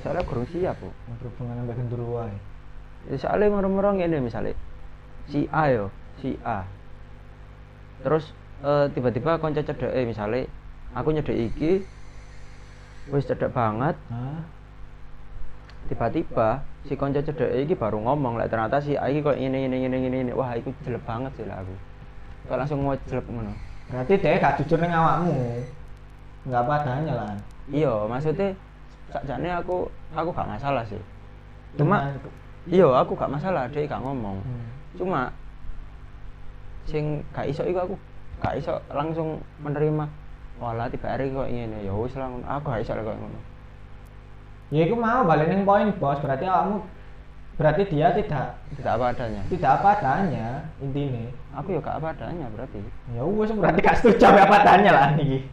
soalnya kurang siap bu. Berhubungan sampai genderuwo ae. ya, soalnya ngorong-ngorong ini misalnya. Si A yo si A. Terus eh, tiba-tiba konco cedek eh misalnya. Aku nyedek iki wis cedek banget. Tiba-tiba si konco cedek iki baru ngomong lah ternyata si A iki kok ini ini ini ini ini wah itu jelek banget sih lah aku. Kok langsung mau jelek ngono? Berarti dia gak jujur ning awakmu. Nggak apa adanya lah. Iya maksudnya sakjane aku aku gak masalah sih. Cuma iya aku gak masalah dia gak ngomong. Hmm. cuma sing gak iso iku aku gak iso langsung menerima walah tiba hari kok ngene. Ya wis lah aku gak iso kok ngono. Ya itu mau balik ning poin bos. Berarti awakmu berarti dia tidak tidak apa adanya. tidak apa adanya intinya aku ya gak apa adanya berarti. Ya wes berarti gak setuju apa adanya lah niki.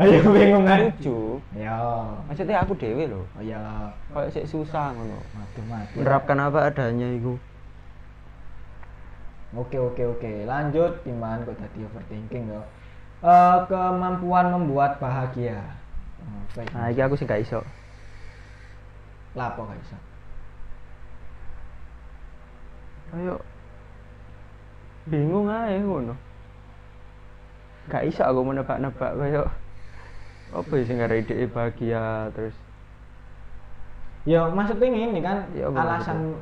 Ayo bingung kan? Setuju. Ya. Maksudnya aku dewe loh oh ya kayak sik susah ngono. Mati mati menerapkan apa adanya itu Oke oke oke. Lanjut Iman kok tadi overthinking yo. Eh, kemampuan membuat bahagia. Baik. nah iki aku sih gak iso Lapo gak bisa. ayo bingung aja ngono gak iso aku menebak-nebak kayak apa ya sing gara ide bahagia terus Ya maksudnya ini kan Ya, alasan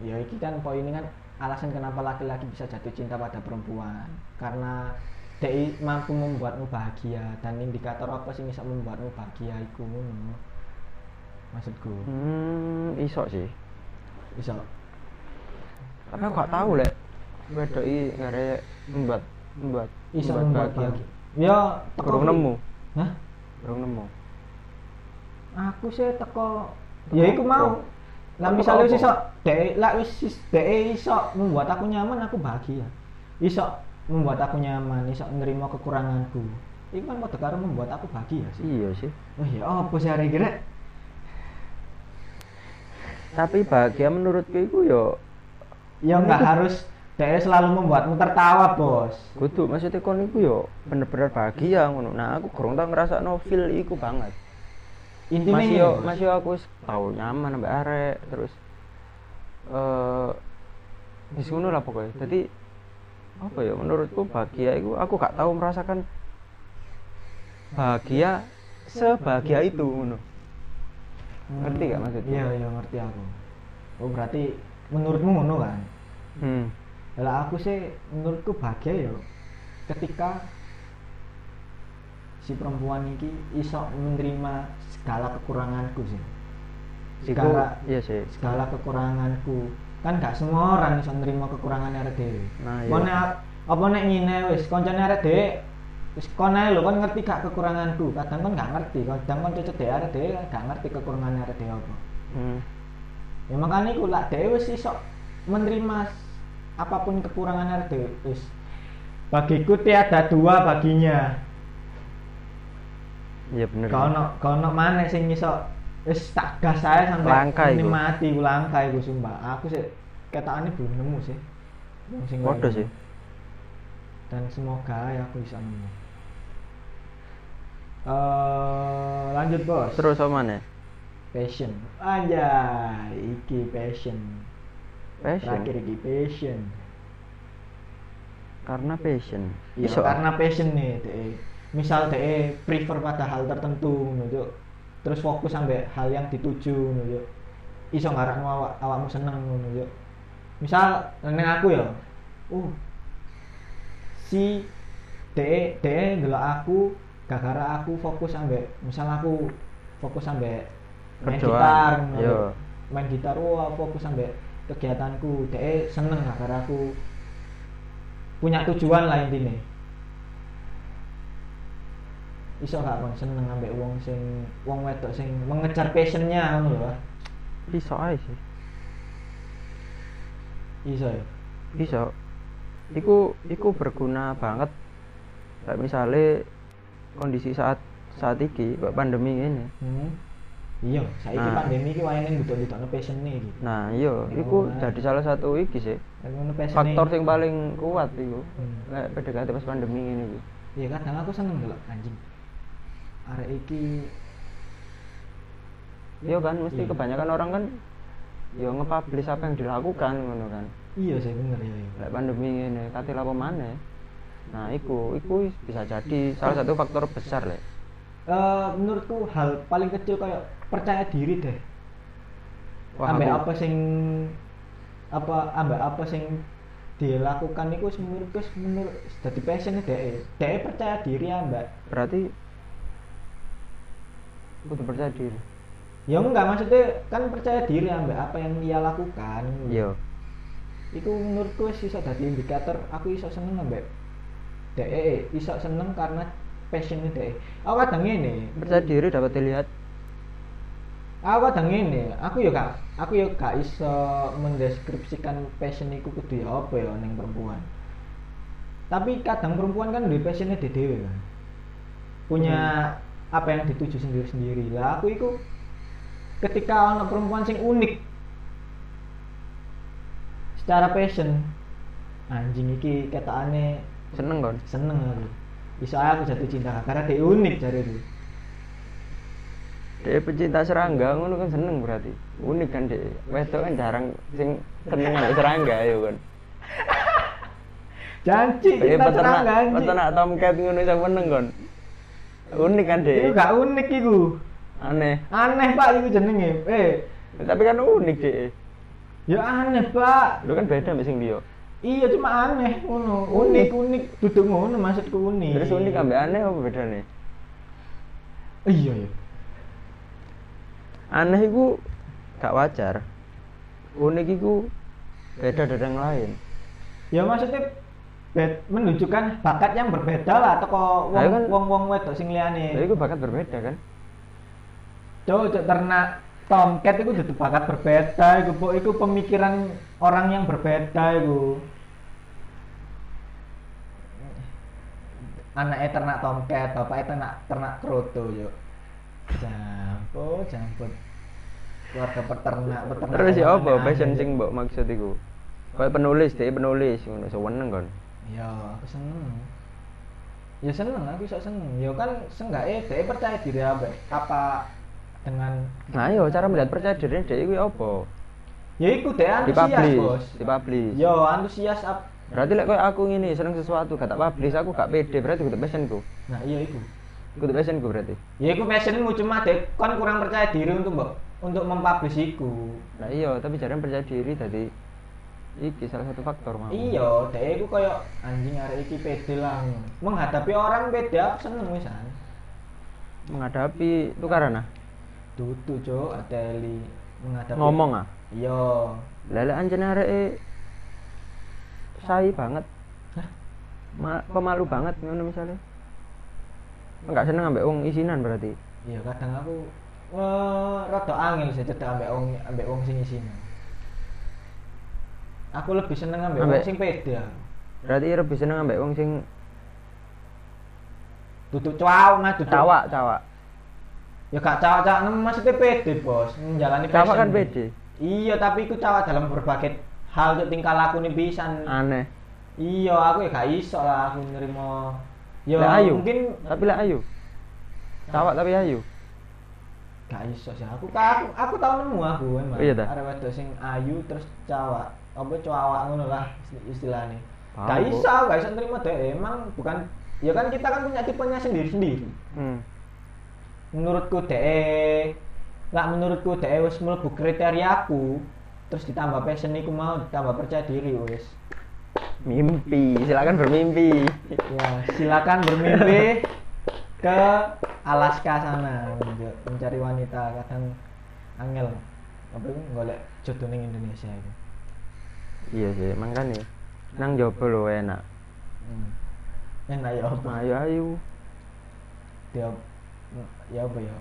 ya iki kan poin ini kan alasan kenapa laki-laki bisa jatuh cinta pada perempuan karena dia mampu membuatmu bahagia dan indikator apa sih bisa membuatmu bahagia ngono. maksudku. Hmm iso sih. Bisa tapi aku gak tahu lek. Wedok iki gara membuat membuat bisa membuat bahagia. ya teko kurang nemu. Hah? kurang nemu. Aku sih teko ya iku mau. lah misalnya wis iso dek lah wis is- dek iso membuat aku nyaman aku bahagia. Iso membuat aku nyaman iso menerima kekuranganku. Itu kan pada karo membuat aku bahagia sih. Iya sih. Oh ya apa sih hari kira tapi bahagia menurutku itu yo. Ya nggak harus dek selalu membuatmu tertawa bos. Kudu maksudnya kon iku yo bener-bener bahagia ngono. Nah aku kurang tau ngerasa no feel iku banget. Intinya masih yo masih aku tau nyaman ambek arek terus eh wis ngono lah pokoknya. Jadi apa ya menurutku bahagia itu aku gak tahu merasakan bahagia sebahagia itu ngono ngerti gak maksudnya? iya iya ngerti aku oh berarti menurutmu ngono kan hmm. Lah aku sih menurutku bahagia ya ketika si perempuan ini iso menerima segala kekuranganku sih. Segala iya sih segala kekuranganku. Kan gak semua orang iso nerima kekurangan dhewe. Nah, iya. Apa nek apa nek ngine wis koncone arek dhewe wis kon ae lho kon ngerti gak kekuranganku. Kadang kon gak ngerti, kadang kon cecet dhewe arek dhewe gak ngerti kekurangan arek dhewe apa. hmm. Ya makanya iku lak dhewe wis iso menerima apa pun kekurangan arek dhewe wis. Bagiku tiada dua baginya. iya bener Kau no kau no mana sing iso wis tak gas saya sampai Langka iku. mati langka iku sumpah. Aku sih ketokane belum nemu sih. Yang sing sih. gitu. Dan semoga ya aku bisa nemu. Eh, lanjut bos terus apa nih passion anjay iki passion passion terakhir iki passion karena passion Iya, karena passion nih DE. misal DE prefer pada hal tertentu Cuk. Terus fokus sampai hal yang dituju ngono Cuk. iso ngarakno awak awakmu seneng ngono Cuk. misal neng aku ya uh si DE DE ndelok aku gara-gara aku fokus sampai misal aku fokus sampai main gitar iya. Main gitar wah fokus sampai kegiatanku DE seneng gara aku punya tujuan lah intinya iso gak kon seneng ambek wong sing wong wedok sing mengejar passionnya ngono lho iso aja sih. Iso ya? Iso. Iku iku berguna banget. Kayak misalnya kondisi saat saat iki pandemi ini. Hmm. iya saiki Nah. pandemi iki wayane nduduk-ndudukno passion iki. Nah iya. Ya, iku nah. jadi salah satu iki sih. Faktor yang paling kuat iku. Hmm. PDKT pas pandemi ini iya kadang aku seneng lho anjing arek iki iya kan mesti Iya. kebanyakan orang kan ya nge-publish apa yang dilakukan ngono kan. Iya sih bener ya lek pandemi ini katil apa maneh? Nah iku iku bisa jadi salah satu faktor besar lek. Eh, menurutku hal paling kecil kayak percaya diri deh. Wah, ambek aku- apa sing apa ambek apa sing dilakukan itu menurutku menurut dadi passion dhek dhek percaya diri ambek. Berarti kudu percaya diri. Ya enggak maksudnya kan percaya diri ambek apa yang ia lakukan. Iya. Itu menurutku wis iso dadi indikator. Aku iso seneng ambek dhek iso seneng karena passionnya dhek aku kadang ngene. Percaya diri dapat dilihat. Aku kadang ngene. Aku ya gak aku ya gak iso mendeskripsikan passion iku kudu ya apa ya ning perempuan. Tapi kadang perempuan kan duwe passionnya dhewe kan. Punya apa yang dituju sendiri-sendiri. Lah aku iku ketika ono perempuan sing unik secara passion anjing iki ketokane seneng kan seneng aku. Ae aku jatuh cinta karena dia unik cari itu dia pecinta serangga ngono kan seneng berarti. Unik kan dia wedok kan jarang sing seneng ambek serangga ya kan janji peternak serangga anjing. peternak tomcat ngono iso meneng kan unik kan itu dia gak unik iku. Aneh. Aneh pak iku jenenge. Eh. Tapi kan unik dia ya aneh pak. Lu kan beda mbek sing liya. Iya cuma aneh ngono. Unik unik. duduk ngono maksudku unik. Terus unik ambek aneh apa bedane? Iya ya aneh iku gak wajar. Unik iku beda dari yang lain. Ya maksudnya menunjukkan bakat yang berbeda lah. Atau wong Ayo kan- wong wong wedok sing liyane. Jadi iku bakat berbeda kan? Cuk, cuk ternak tomcat itu jadi bakat berbeda. Iku po iku pemikiran orang yang berbeda iku. Anaknya ternak tomcat bapaknya ternak ternak kroto yuk. Jamput jamput. Keluarga peternak peternak terus ya apa passion sing mbok maksud iku? Kayak penulis dia penulis ngono seneng kan ya aku seneng. Ya seneng aku iso seneng. Ya kan seenggaknya dia percaya diri apa apa dengan nah iya cara melihat percaya diri dia ya apa? Ya iku dia antusias bos. dipublish. Yo antusias ap berarti lek koyo aku ngene seneng sesuatu gak tak publish aku gak pede berarti kudu passionku. Nah iya iku. Kudu passionku berarti. Ya iku passionmu cuma dek kan kurang percaya diri untuk mbok untuk mempublish iku. Nah iya tapi jarang percaya diri tadi iki salah satu faktor mau iya dek iku koyo anjing arek iki pede lah. Menghadapi orang beda aku seneng wisan menghadapi tukaran ah? Tutu cok ateli menghadapi ngomong ah? Iya. Lele anjene areke sai banget. Hah? Ma pemalu banget ngono misalnya enggak seneng ambek wong isinan berarti. Iya kadang aku eh rada angel sih cedak ambek wong ambek wong sing isine aku lebih seneng ambek wong sing pede aku. berarti lebih seneng ambek wong sing duduk cawak mas duduk cawak cawak ya gak cawak cawak nem maksudnya pede bos menjalani cawak kan pede iya tapi iku cawak dalam berbagai hal cuk tingkah laku nih pisan aneh iya aku ya gak iso lah aku nerima ya ayu mungkin tapi lek ayu Cawak tapi ayu. Gak iso sih. Aku aku, aku tau nemu aku emang. Oh, iya? Arek wedok sing ayu terus cawak. Apa cawak ngono lah isti- istilahnya. Gak Bu. iso, gak iso nerima deh. Emang bukan ya kan kita kan punya tipenya sendiri-sendiri. Hmm. Menurutku deh nggak menurutku deh wis mlebu kriteriaku terus ditambah passion iku mau ditambah percaya diri wis. Mimpi, silakan bermimpi. Ya, silakan bermimpi <laughs> ke Alaska sana men- mencari wanita kadang angel apa golek jodoh Indonesia itu. Iya sih, makanya nang jopo lo enak. Hmm. Enak ya apa? Ayo ayo. Dia ya apa ya?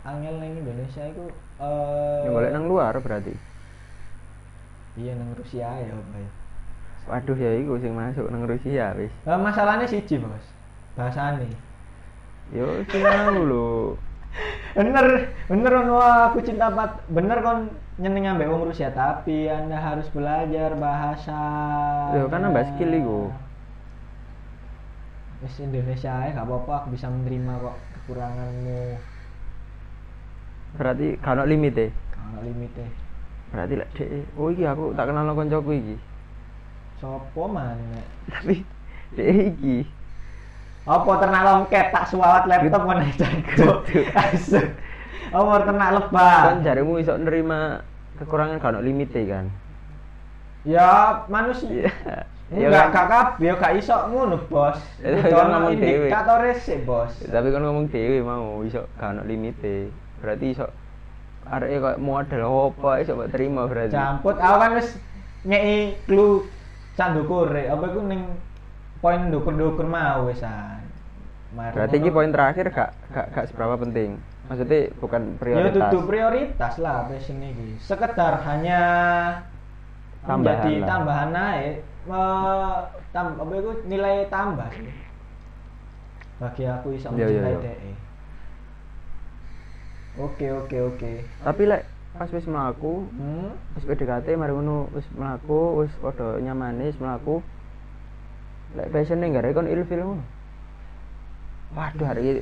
Angel ning Indonesia itu eh Yang golek nang luar berarti. Iya nang Rusia ya apa ya? Waduh ya iku sing masuk nang Rusia wis. Eh, masalahnya siji, Bos. Bahasane. Yo sing lho. Bener bener ono aku cinta pat bener kon nyeneng ambek wong Rusia tapi anda harus belajar bahasa Yo, kan nambah skill iku. Wis Indonesia aja gak apa-apa aku bisa menerima kok kekuranganmu Berarti kan limit e. kalau limitnya Berarti lek dek oh iki aku tak kenal koncoku iki. sopo mana Tapi dek iki apa ternak longket tak suawat laptop mana jago <laughs> apa ternak lebah kan jarimu iso nerima kekurangan kan limit kan. ya manusia Iya. Enggak, kan? gak kabeh, yo gak iso ngono, Bos. <laughs> Ya, Itu kan ono ngomong dhewe. indikatore sih, Bos. Tapi kan ngomong dewe mau iso kan limit e. Berarti iso arek kok model apa iso mbok terima berarti. Camput, aku kan wis nyei clue sak ndukure. Apa iku ning poin ndukur-ndukur mau wisan. Mari Berarti ngono. poin terakhir gak gak gak seberapa penting. Maksudnya bukan Ya prioritas. dudu prioritas lah passion iki. Sekedar hanya Tambahan menjadi lah. tambahan ae. Me- tam, apa iku nilai tambah sih. Bagi aku Iya, iya, mencintai iya. DE. Oke, oke, oke. Tapi lek pas wis mlaku, Hmm? wis PDKT mari ngono wis mlaku, wis padha nyamane wis mlaku. Lek passion ning gare kon ilfil ngono. Waduh hari iki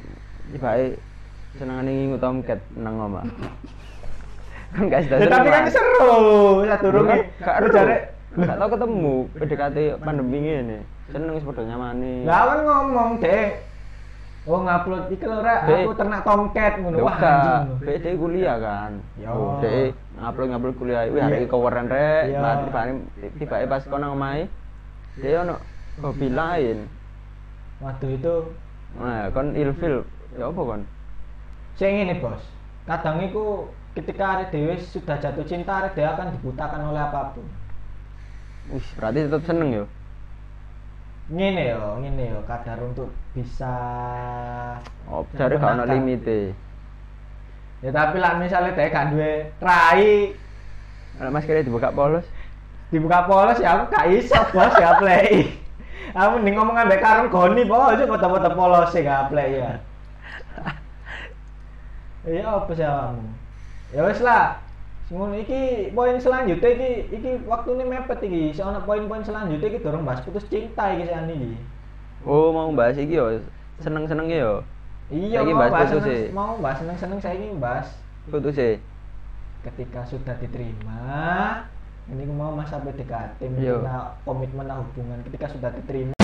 tibake senengane ngingu tomcat nang omah. <laughs> kan gak Ya, tapi kan seru, ya turun Gak gak jare Gak tau ketemu PDKT pandemi ngene. Seneng padha nyamane. Lah kan ngomong, Dek. Oh ngupload iki lho rek, Dek. aku ternak tomcat ngono. Wah, anjing. BD kuliah kan. Ya. Oh, DE ngupload ngupload kuliah. Wih, Iya. hari iki keweren rek. Iya. Nah, tibane tibake pas kono omahe. Dia ono hobi lain. Waduh itu Nah, kon ilfil. Ya apa kon? sing ngene, Bos. Kadang iku ketika arek dhewe sudah jatuh cinta, arek dhewe akan dibutakan oleh apa pun. Wih, berarti tetap seneng yo. Ngene yo, ngene yo, kadar untuk bisa Oh, cari Memenangkan. limite. Ya tapi lah misalnya dhewe gak duwe rai, Mas kira dibuka polos. dibuka polos ya aku gak iso bos ya play aku mending ngomong ambek karun goni bos aja foto-foto polos sih gak play ya iya apa sih kamu ya wes lah Ngono iki poin selanjutnya iki iki waktu ini mepet iki soalnya poin-poin selanjutnya iki dorong bahas putus cinta iki sean iki Oh, mau bahas iki yo. Seneng-seneng yo. iya mau bahas bahas putus seneng, sih. mau bahas seneng-seneng saya ini bahas Putus e. ketika sudah diterima ini mau masa PDKT mungkin komitmen hubungan ketika sudah diterima